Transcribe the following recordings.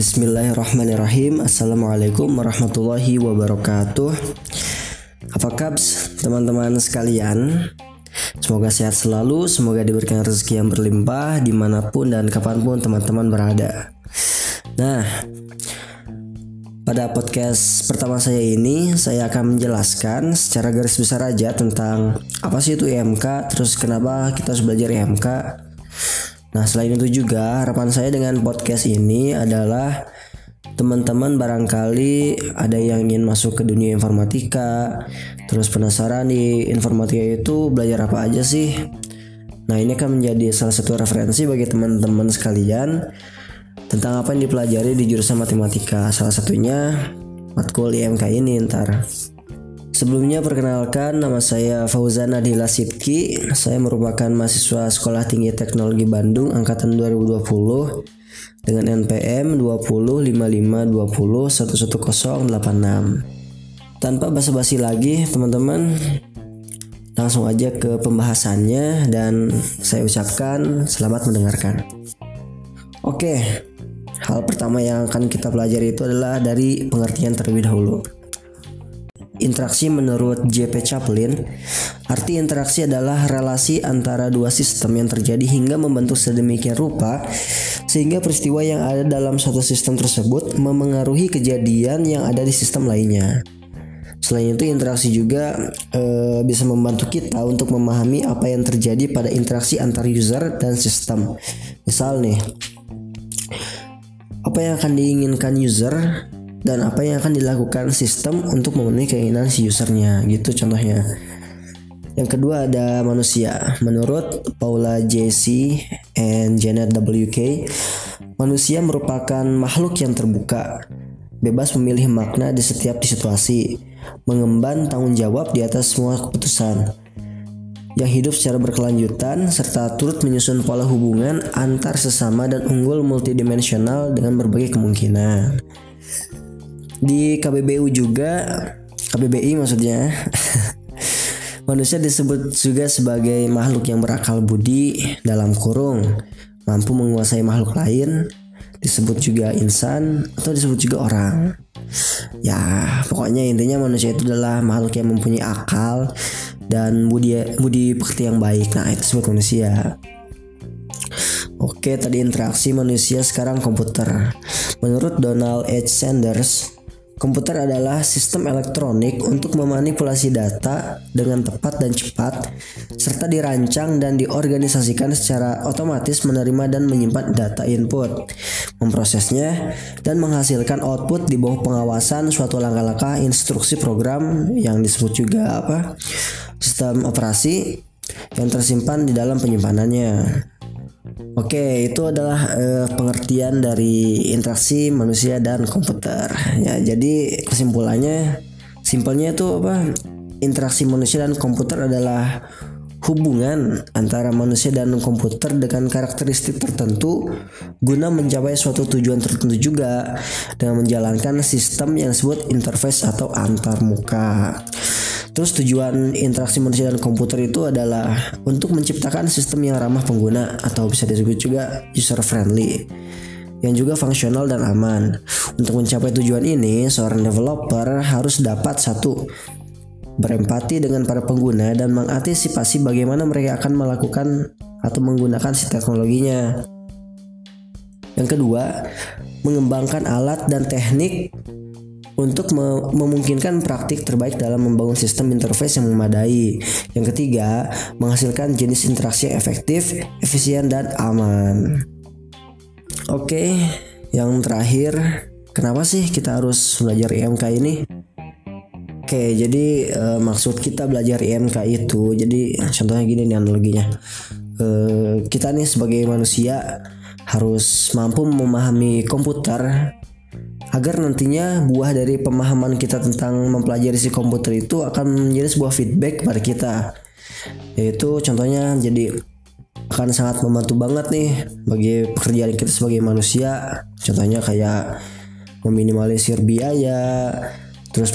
Bismillahirrahmanirrahim. Assalamualaikum warahmatullahi wabarakatuh. Apa kabs teman-teman sekalian? Semoga sehat selalu Semoga diberikan rezeki yang berlimpah Di mana pun dan kapan pun teman-teman berada. Nah pada podcast pertama saya ini Saya akan menjelaskan secara garis besar aja Tentang apa sih itu IMK Terus kenapa kita harus belajar IMK Nah selain itu juga harapan saya dengan podcast ini adalah teman-teman barangkali ada yang ingin masuk ke dunia informatika terus penasaran di informatika itu belajar apa aja sih? Nah ini akan menjadi salah satu referensi bagi teman-teman sekalian tentang apa yang dipelajari di jurusan matematika. Salah satunya matkul IMK ini ntar Sebelumnya perkenalkan nama saya Fauzan Adila Sipki. Saya merupakan mahasiswa Sekolah Tinggi Teknologi Bandung angkatan 2020 dengan NPM 205520 Tanpa basa-basi lagi, teman-teman, langsung aja ke pembahasannya dan saya ucapkan selamat mendengarkan. Oke, hal pertama yang akan kita pelajari itu adalah dari pengertian terlebih dahulu. Interaksi menurut JP Chaplin, arti interaksi adalah relasi antara dua sistem yang terjadi hingga membentuk sedemikian rupa sehingga peristiwa yang ada dalam satu sistem tersebut memengaruhi kejadian yang ada di sistem lainnya. Selain itu interaksi juga e, bisa membantu kita untuk memahami apa yang terjadi pada interaksi antar user dan sistem. Misal nih, apa yang akan diinginkan user dan apa yang akan dilakukan sistem untuk memenuhi keinginan si usernya gitu contohnya yang kedua ada manusia. Menurut Paula J.C. and Janet W.K., manusia merupakan makhluk yang terbuka, bebas memilih makna di setiap situasi, mengemban tanggung jawab di atas semua keputusan, yang hidup secara berkelanjutan serta turut menyusun pola hubungan antar sesama dan unggul multidimensional dengan berbagai kemungkinan. Di KBBU juga KBBI maksudnya. Manusia disebut juga sebagai makhluk yang berakal budi dalam kurung Mampu menguasai makhluk lain Disebut juga insan atau disebut juga orang. Ya pokoknya intinya manusia itu adalah makhluk yang mempunyai akal Dan budi, budi pekerti yang baik. Nah itu disebut manusia. Oke tadi interaksi manusia sekarang komputer. Menurut Donald H. Sanders Komputer adalah sistem elektronik untuk memanipulasi data dengan tepat dan cepat, serta dirancang dan diorganisasikan secara otomatis menerima dan menyimpan data input, memprosesnya, dan menghasilkan output di bawah pengawasan suatu langkah-langkah instruksi program yang disebut juga apa sistem operasi yang tersimpan di dalam penyimpanannya. Oke, itu adalah uh, pengertian dari interaksi manusia dan komputer. Ya, jadi kesimpulannya, simpelnya itu apa? Interaksi manusia dan komputer adalah hubungan antara manusia dan komputer dengan karakteristik tertentu guna mencapai suatu tujuan tertentu juga dengan menjalankan sistem yang disebut interface atau antarmuka. Terus tujuan interaksi manusia dan komputer itu adalah untuk menciptakan sistem yang ramah pengguna atau bisa disebut juga user friendly yang juga fungsional dan aman. Untuk mencapai tujuan ini, seorang developer harus dapat satu berempati dengan para pengguna dan mengantisipasi bagaimana mereka akan melakukan atau menggunakan si teknologinya. Yang kedua, mengembangkan alat dan teknik untuk memungkinkan praktik terbaik dalam membangun sistem interface yang memadai. Yang ketiga, menghasilkan jenis interaksi yang efektif, efisien, dan aman. Oke, yang terakhir, kenapa sih kita harus belajar IMK ini? Oke, jadi uh, maksud kita belajar IMK itu, jadi contohnya gini nih analoginya. Uh, kita nih sebagai manusia harus mampu memahami komputer agar nantinya buah dari pemahaman kita tentang mempelajari si komputer itu akan menjadi sebuah feedback pada kita. Yaitu contohnya jadi akan sangat membantu banget nih bagi pekerjaan kita sebagai manusia. Contohnya kayak meminimalisir biaya terus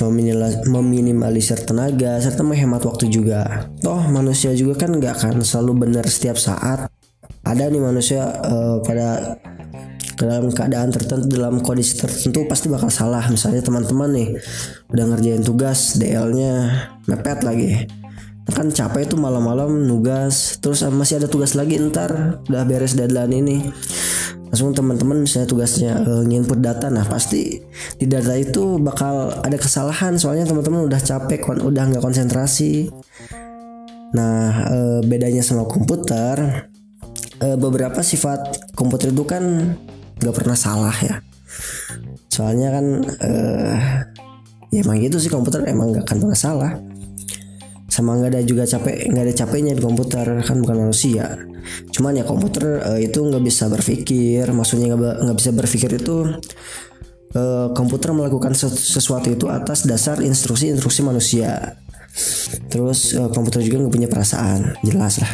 meminimalisir tenaga serta menghemat waktu juga. Toh manusia juga kan nggak akan selalu benar setiap saat. Ada nih manusia uh, pada dalam keadaan tertentu dalam kondisi tertentu pasti bakal salah. Misalnya teman-teman nih udah ngerjain tugas DL-nya mepet lagi. Kan capek itu malam-malam nugas terus masih ada tugas lagi ntar udah beres deadline ini. Langsung teman-teman misalnya tugasnya uh, nginput data nah pasti di data itu bakal ada kesalahan. Soalnya teman-teman udah capek kan udah nggak konsentrasi. Nah uh, bedanya sama komputer uh, beberapa sifat komputer itu kan nggak pernah salah ya. Soalnya kan uh, ya emang gitu sih komputer emang nggak akan pernah salah. Sama nggak ada juga capek nggak ada capeknya di komputer kan bukan manusia. Cuman ya komputer uh, itu nggak bisa berpikir maksudnya nggak bisa berpikir itu uh, komputer melakukan sesuatu itu atas dasar instruksi-instruksi manusia. Terus uh, komputer juga nggak punya perasaan jelas lah.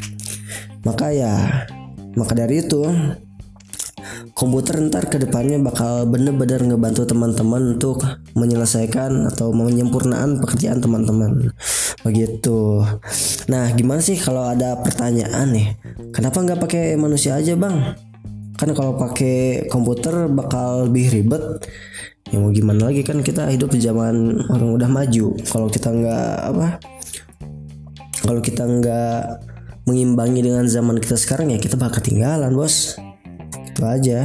Maka ya maka dari itu komputer ntar ke depannya bakal bener-bener ngebantu teman-teman untuk menyelesaikan atau menyempurnaan pekerjaan teman-teman. Begitu. Nah gimana sih kalau ada pertanyaan nih? Kenapa nggak pakai manusia aja bang? Kan kalau pakai komputer bakal lebih ribet. Ya mau gimana lagi kan kita hidup di zaman orang udah maju. Kalau kita nggak apa? Kalau kita nggak mengimbangi dengan zaman kita sekarang ya kita bakal ketinggalan bos itu aja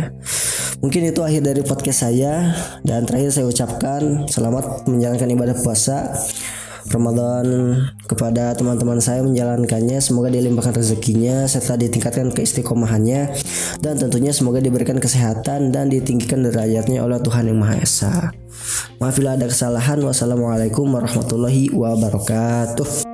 mungkin itu akhir dari podcast saya dan terakhir saya ucapkan selamat menjalankan ibadah puasa Ramadan kepada teman-teman saya menjalankannya semoga dilimpahkan rezekinya serta ditingkatkan keistiqomahannya dan tentunya semoga diberikan kesehatan dan ditinggikan derajatnya oleh Tuhan yang Maha Esa. Maaf bila ada kesalahan. Wassalamualaikum warahmatullahi wabarakatuh.